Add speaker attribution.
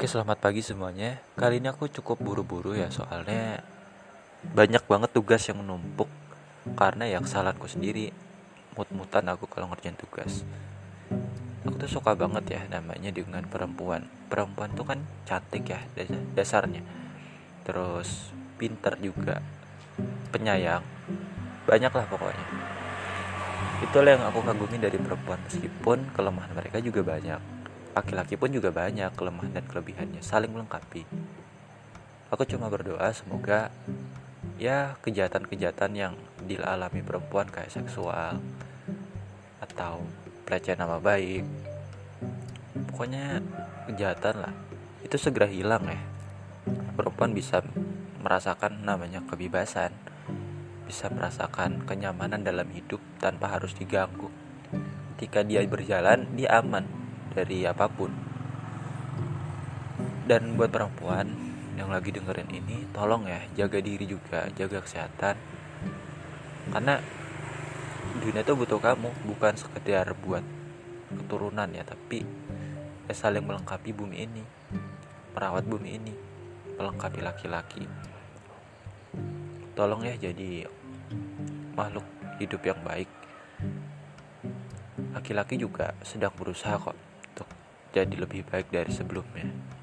Speaker 1: Oke, selamat pagi semuanya. Kali ini aku cukup buru-buru ya, soalnya banyak banget tugas yang menumpuk karena yang kesalahanku sendiri mut-mutan aku kalau ngerjain tugas. Aku tuh suka banget ya namanya dengan perempuan. Perempuan tuh kan cantik ya dasarnya. Terus pinter juga, penyayang, banyak lah pokoknya. Itulah yang aku kagumi dari perempuan meskipun kelemahan mereka juga banyak laki-laki pun juga banyak kelemahan dan kelebihannya saling melengkapi. Aku cuma berdoa semoga ya kejahatan-kejahatan yang dialami perempuan kayak seksual atau pelecehan nama baik pokoknya kejahatan lah. Itu segera hilang ya. Perempuan bisa merasakan namanya kebebasan bisa merasakan kenyamanan dalam hidup tanpa harus diganggu. Ketika dia berjalan dia aman dari apa pun. Dan buat perempuan yang lagi dengerin ini tolong ya jaga diri juga jaga kesehatan. Karena dunia itu butuh kamu bukan sekedar buat keturunan ya tapi ya saling melengkapi bumi ini merawat bumi ini melengkapi laki-laki. Tolong ya jadi makhluk hidup yang baik. Laki-laki juga sedang berusaha kok jadi lebih baik dari sebelumnya.